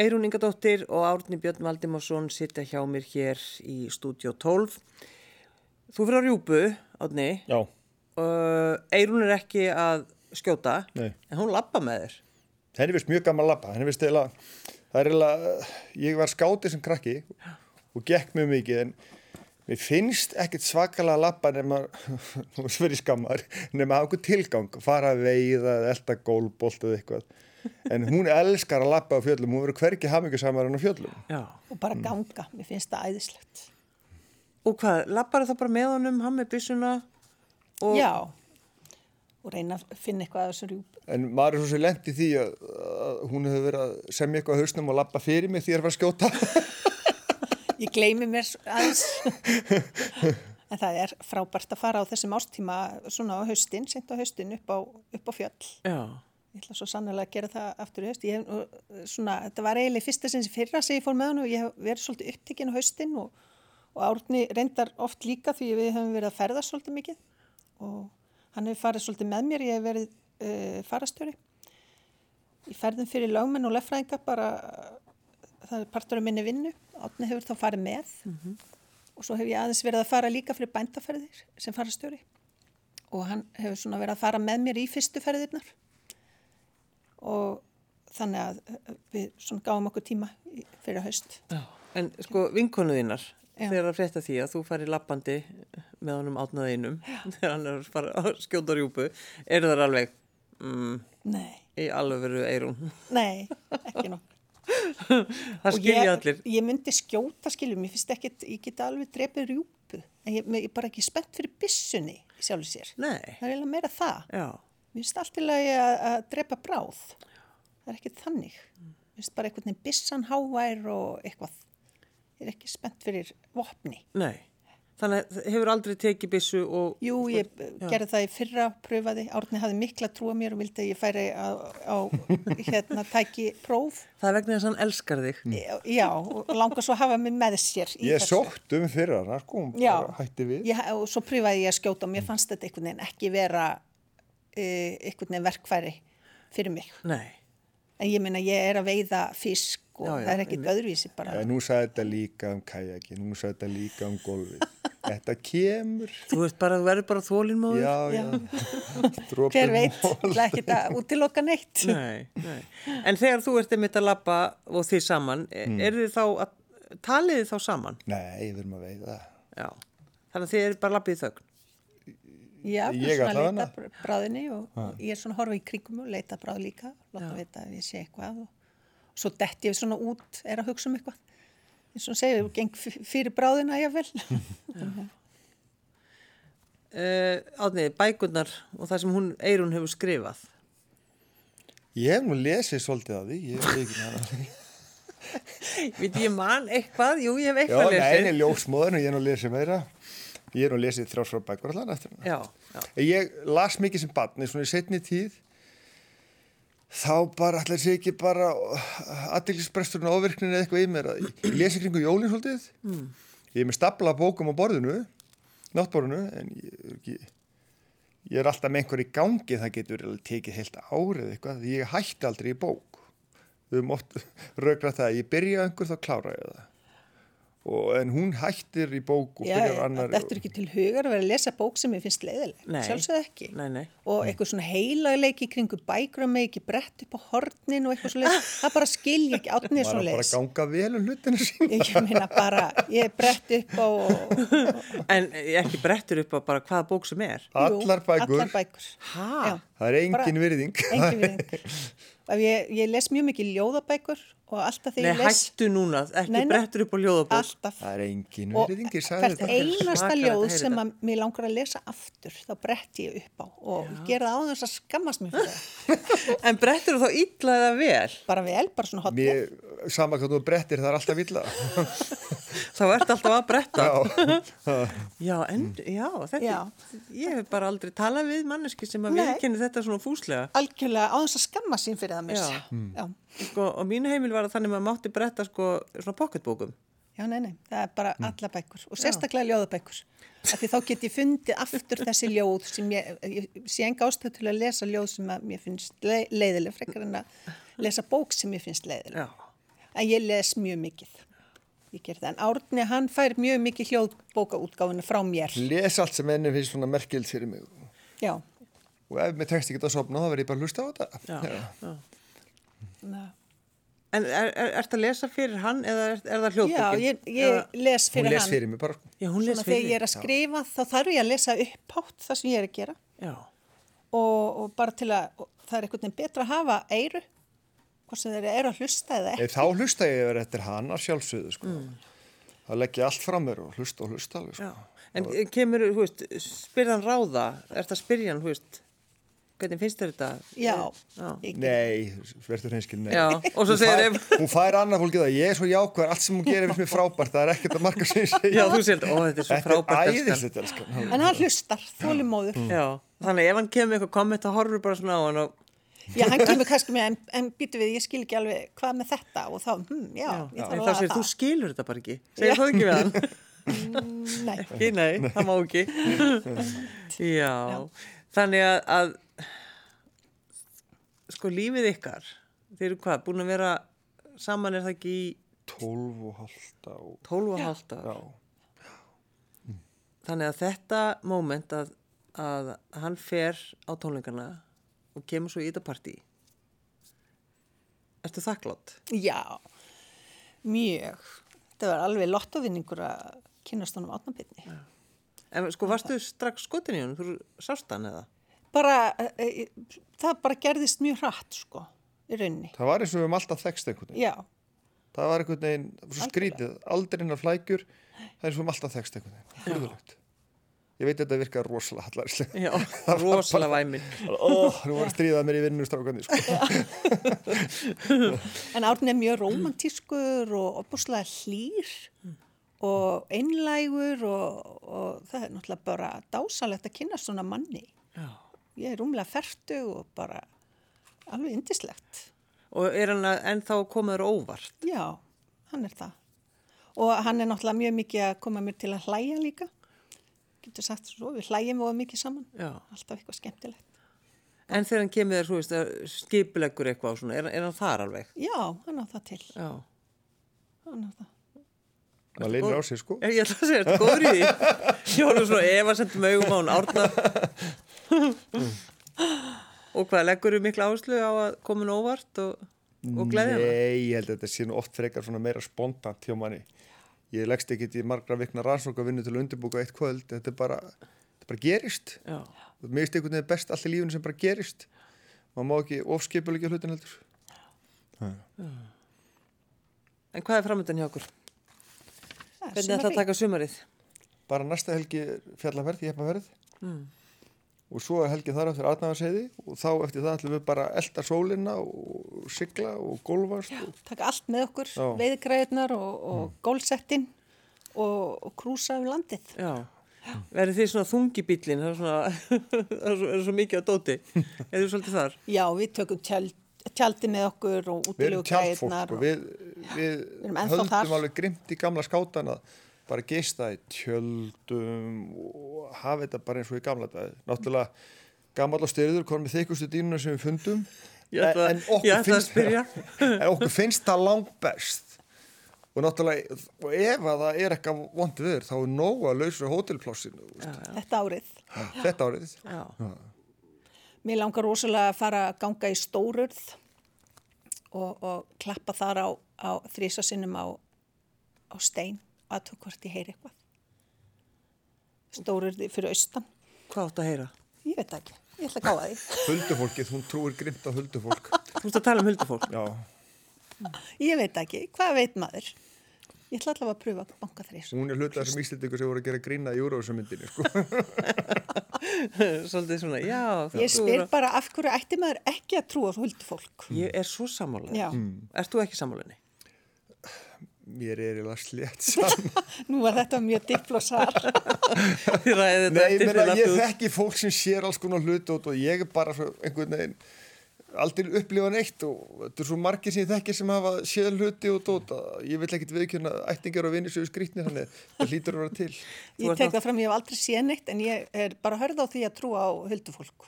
Eirún Ingadóttir og Árni Björn Valdimarsson sitja hjá mér hér í stúdíu 12. Þú fyrir á rjúpu, Árni. Já, Uh, Eirún er ekki að skjóta, Nei. en hún lappa með þér. henni finnst mjög gaman að labba. Henni finnst eiginlega, það er eiginlega, ég var skátið sem krakki og gekk mjög mikið en mér finnst ekkert svakalega að labba nema, [LAUGHS] nú er sverið skammar, nema okkur tilgang, fara að veiða eða elda gólbolt eða eitthvað. En hún elskar að labba á fjöllum, hún verður hvergi hamingusamar en á fjöllum. Já. og bara ganga, mér finnst það æðislegt. Og hvað, lappar það bara með honum, hann með byssuna? Og, Já, og reyna að finna eitthvað að þessu rjúpu. En maður er svo sem lent í því að, að hún hefur verið að semja eitthvað á hausnum og labba fyrir mig því að það var að skjóta. [LAUGHS] Ég gleymi mér aðeins, en það er frábært að fara á þessum ástíma svona á haustin, sent á haustin upp á, upp á fjöll. Já. Ég ætla svo sannlega að gera það aftur í haust. Ég, nú, svona, þetta var eiginlega fyrsta sinns fyrra sem ég fór með hann og ég hef verið svolítið upptikinn á haustin og, og Árni reyndar oft líka því við hefum verið að ferða svolítið mikið og hann hefur farið svolítið með mér, ég hef verið uh, farastjóri. Ég ferðum fyrir lögmenn og leffræðinga bara, það er partur af minni vinnu, Árni hefur þá farið með og svo hef ég aðeins verið að fara líka fyrir bændaferðir sem farastjóri og hann hefur svona verið að fara með mér í fyrstu ferðirnar og þannig að eh, við svona gáum okkur tíma fyrir haust. Já. En sko, vinkonu þínar, Já. þegar að frétta því að þú færi lappandi með honum átnaðinum, [LAUGHS] þegar hann er að fara að skjóta rjúpu, eru þar alveg mm, Nei, í alveg veru Eirún. nei, ekki nokk. [LAUGHS] Það ég, allir. Ég myndi skjóta skiljum, ég finnst ekki, ég get alveg drepið rjúpu, en ég, er bara ekki spennt fyrir byssunni í sjálfu sér. Nei, Það er eiginlega meira það. já, Mér finnst allt í lagi að, að drepa bráð. Það er ekki þannig. Mér finnst bara einhvern veginn byssan hávær og eitthvað. Ég er ekki spennt fyrir vopni. nei. Þannig að hefur aldrei tekið byssu og... Jú, ég gerði það í fyrra, pröfaði, Árni hafði mikla trú á mér og vildi að ég færi á, á hérna, tæki próf. Það er vegna þess að hann elskar þig. Já, og langar svo að hafa mig með sér í Ég þessu. sótt um fyrir hana, sko, hún Já, bara hætti við. ég, og svo pröfaði ég að skjóta og mér fannst þetta einhvern veginn ekki vera einhvern veginn verkfæri fyrir mig. Nei, En ég meina, ég er að veiða fisk og Já, já, það er ekkit öðruvísi bara. En nú sagði þetta líka um kajaki, nú sagði þetta líka um golfið. Þetta kemur. þú bara, þú verður bara þólinmóður. Já, já. Hver veit, það er ekkit að útiloka neitt. Nei, nei. En þegar þú ert einmitt að labba og þið saman, mm. er þið þá að Talið þið þá saman? Nei, við erum að veiða. Já. Þannig að þið eru bara lappið í þögn. Já, Ég svona allavega. leita br- bráðinni og, og ég er svona að horfa í kringum og leita bráð líka, láta vita ef ég sé eitthvað og, og svo detti ég svona út, er að hugsa um eitthvað. eins og hún segir, geng fyrir bráðina jáfnvel. Uh, [LAUGHS] Átniði, bækurnar og það sem hún, Eirún hefur skrifað. Ég hef nú lesið svolítið af því, ég veit ekki hana. [LAUGHS] Veit ég man eitthvað? Jú, ég hef Já, eitthvað lesið. nei, ljósmóðin og ég hef nú lesið meira. Ég hef nú lesið þrjásfrá bækur allan eftir hana. Já, já. Ég las mikið sem barn, eins og í setni tíð, þá bara ætlaði sé ekki bara aðdeglisbresturinn ávirknin eða eitthvað í mér. að Ég lesi kringu jólinn svolítið. Mm. Ég er með stapla bókum á borðinu, náttborðinu, en ég er ekki... Ég er alltaf með einhver í gangi, það getur alveg tekið heilt árið eitthvað, ég hætti aldrei í bók. Við höfum oft raugra það að ég byrja einhver þá klára ég það. Og, en hún hættir í bók og Já, byrjar á annar. þetta er ekki til hugar að vera að lesa bók sem ég finnst leiðileg. Nei. Sjálfsögð ekki. Nei, nei. Og eitthvað svona heilagleiki kringu bækur að með ekki brett upp á hornin og eitthvað svo leið. [LAUGHS] Það bara skilja ekki átnið Maður svo að bara leið. ganga vel um hlutinu sín. Ég meina bara, ég brett upp á... [LAUGHS] En ekki brettur upp á bara hvaða bók sem er. Allar bækur. Allar bækur. Það er engin Bara- virðing. Engin virðing. [LAUGHS] Ég, ég les mjög mikið ljóðabækur og alltaf Nei, þegar ég les... hættu núna, ekki Nei, nei. brettur upp á ljóðabók. Alltaf. Það er engin Og sagði hvert einasta ljóð sem að mér langar að lesa aftur, þá brett ég upp á og gera það á þess að skammast mér fyrir það. [LAUGHS] En brettur þá illa eða vel? Bara vel, bara svona hotlega. Mér, sama hvað þú brettir, það er alltaf illa. [LAUGHS] Þá ert alltaf að bretta. Já, [LAUGHS] Já, en, já, þetta, Já. ég hef bara aldrei talað við manneski sem að Nei. viðkenni þetta svona fúslega. Algjörlega á þess að skammast sín fyrir það mér. Já. Já. Já. Sko, og mínu heimil var að þannig maður mátti bretta sko svona pocketbókum. Já, nei, nei, það er bara alla bækur og sérstaklega ljóðabækur. Af því þá get ég fundið aftur þessi ljóð sem ég, ég sé enga ástöð til að lesa ljóð sem að mér finnst le leiðileg, frekar en að lesa bók sem mér finnst leiðileg. Já. En ég les mjög mikið. Ég ger það. En Árni, hann fær mjög mikið hljóðbókaútgáfinu frá mér. les allt sem ennum finnst svona merkild fyrir mig. Já. Og ef mér tekst ekki að sopna, þá verð ég bara að hlusta á þetta. Já, já. Já, En er, er, ert að lesa fyrir hann eða er, er það hljóðbókin? ég, ég les Hún fyrir les hann. fyrir mig bara. sko. Já, hún les Svona fyrir þegar ég er að skrifa, þá þarf ég að lesa upphátt það sem ég er að gera. Já, og, og bara til að og það er einhvern veginn betra að hafa eyru hvort sem þeir eru að hlusta eða ekki Nei, þá hlusta ég verið eftir hana sjálfsögðu, sko. Þá legg ég allt frá mér og hlusta og hlusta alveg, já. sko. En kemur, hú veist, spyrðan ráða, ert að spyrja hann, hú veist, hvernig finnst þér þetta? já, Já. Nei, verður hreinskil, nei. Já, og svo segir ef, hún fær annað fólkið það, ég er svo jákvæður, allt sem hún gerir finnst mér frábært, það er ekkert að marka sem ég segja. já, þú segir, ó, þetta er svo Þetta er frábært elskan. æðislegt, elskan. en hann hlustar, þólimóður Já, þannig ef hann kemur eitthvað komment þá horfur bara svona á hann og, já, hann kemur kannski með en, en býtu við, ég skil ekki alveg hvað með þetta og þá, hm, já, já, ég þarf að segir, laga þú skilur þetta bara ekki, segir þú ekki við hann? það [LAUGHS] nei, Ekki, nei, það má ekki. [LAUGHS] Já, þannig að, að sko lífið ykkar, þeir eru hvað, búin að vera saman er það ekki í 12 og halda og... 12 og halvt ára. Já. Þannig að þetta moment að, að hann fer á tónleikana og kemur svo í þetta partí, ertu þakklátt? já mjög, þetta var alveg lottovinningur að kynast honum átnabitni En sko, varstu strax skotin í honum, þú sást hann eða? bara, e, e, það bara gerðist mjög hratt, sko, í rauninni. Það var eins og við höfum alltaf þekst einhvern veginn. já, Það var einhvern veginn, svo skrítið, aldrei innar flækjur, það er eins og við höfum alltaf þekst einhvern veginn. Furðulegt. Ég veit að þetta virkar rosalega hallarislega. Já, [LAUGHS] rosalega væminn. Ó, nú var að stríða mér í vinnustrákandi, sko. En Árni er mjög romantískur og opuslega hlýr og einlægur og, og það er náttúrulega bara dásalegt að kynna svona manni. Já. Ég er rúmlega fertu og bara alveg indislegt. Og er hann ennþá komaður óvart? Já, hann er það. Og hann er náttúrulega mjög mikið að koma mér til að hlæja líka. Getur sagt svo, við hlæjum og mikið saman. Já. Alltaf eitthvað skemmtilegt. En þegar hann kemur þér, þú veist, að skipuleggur eitthvað og svona, er, er hann þar alveg? Já, hann á það til. Já. Hann á það. Það leynir á sig, sko. Ég, ætla að segja, þetta góður í því. Ég voru svona ef að sendum augum á hann árna. og hvað, leggur þú mikla áherslu á að koma hann óvart og, og gleðja hann? Nei, ég held að þetta sé nú oft frekar svona meira spontant hjá manni. Ég leggst ekki í margra vikna rannsóka vinnu til að undirbúka eitt kvöld, þetta er bara, þetta bara gerist. Já. Mér finnst einhvern veginn best allt í lífunu sem bara gerist. Maður má ekki ofskipulegja hlutin heldur. En hvað er framöndan hjá okkur? Er Hvernig ætla að taka sumarið? Bara næsta helgi er fjallaferð, ég hef mm. Og svo er helgi þar eftir Arnafarseiði og þá eftir það ætlum við bara að elda sólina og sigla og gólfast og Taka allt með okkur, Já. veiðgræðunar og, og gólsettin og, og krúsa um landið. Já. Verður þið svona þungi bílinn? Það er svona, [LAUGHS] það er svo, er svo mikið á dóti. Er þið svolítið þar? Já, við tökum tjald, tjaldi með okkur og við útilegu erum tjaldfólk græðunar. og við, við, erum ennþá höldum þar. alveg grimt í gamla skátana bara gista í tjöldum og hafa þetta bara eins og í gamla dag náttúrulega gammal og styrður konum við þykustu dýnuna sem við fundum. Ætla, en okkur, finnst, [LAUGHS] en okkur finnst það langt best. Og náttúrulega og ef að það er eitthvað vond viður þá er nóg að lausa hótelplássinu. Þetta árið. þetta árið. Já. Mér langar rosalega að fara að ganga í stórurð og, og klappa þar á, á þrísasinnum á, á stein að tók hvort ég heyri eitthvað. Stórurði fyrir austan. Hvað átt að heyra? Ég veit ekki. Ég ætla að gáða því. [LAUGHS] huldufólkið, hún trúir grimt á huldufólk Þú ert að tala um huldufólk. já, Ég veit ekki. Hvað veit maður? Ég ætla allavega að pröfa að banka þrís. hún er hluta þessum íslendingu sem voru að gera grína í Eurovision-myndinni sko. [LAUGHS] Svolítið svona, já. Ég spyr bara af hverju ætti maður ekki að trúa huldufólk. Ég er svo sammálað. Já. Ert þú ekki sammálinni? Mér er eiginlega slétt saman [LAUGHS] Nú var þetta mjög diplosar. [LAUGHS] Nei, ég, meina, ég þekki fólk sem sér alls konar hlut og ég er bara svo einhvern veginn aldrei upplifa neitt og þetta er svo margir sem ég þekki sem hafa séð hluti og dóta. Ég vil ekkit viðkjörna ættingar og vinir séu skrýtnir þannig það hlýtur að vera til. Ég tek það fram, ég hef aldrei séð neitt en ég er bara hörð á því að trúa á huldufólk.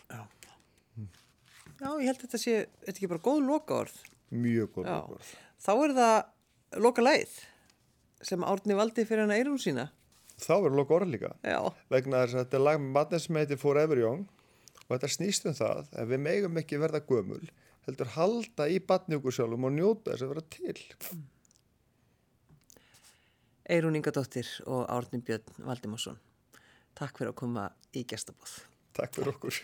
Já, ég held að þetta sé, þetta er ekki bara góð lokaorð. Mjög góð. Já. lokaorð. Þá er það loka leið sem Árni valdi fyrir hana eirun sína. Þá verður loka orð líka. Já, Vegna þess að þetta er lag með matnið sem heitir Forever Young og þetta snýst um það að við megum ekki verða gömul heldur halda í batni okkur sjálfum og njóta þess að vera til. Eirun Ingadóttir og Árni Björn Valdimarsson. Takk fyrir að koma í gestabóð. Takk fyrir okkur.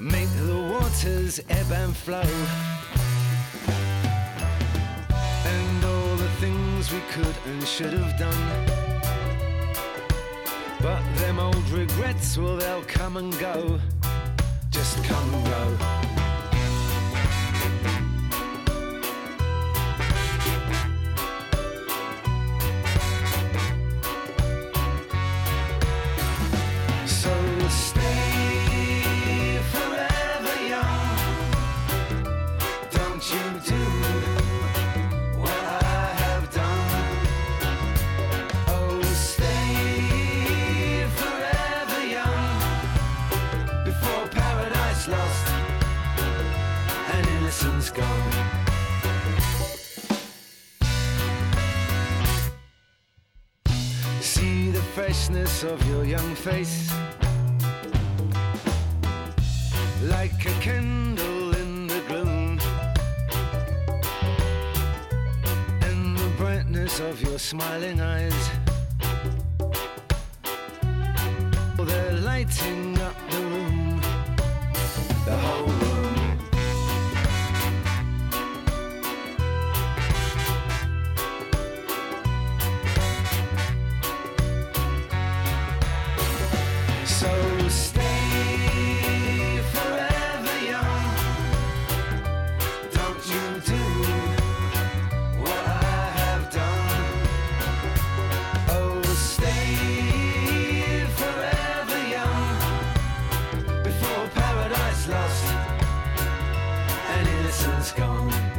Make the waters ebb and flow. And all the things we could and should have done. But them old regrets, well, they'll come and go. Just come and go. Of your young face. Like a candle in the gloom. And the brightness of your smiling eyes has gone.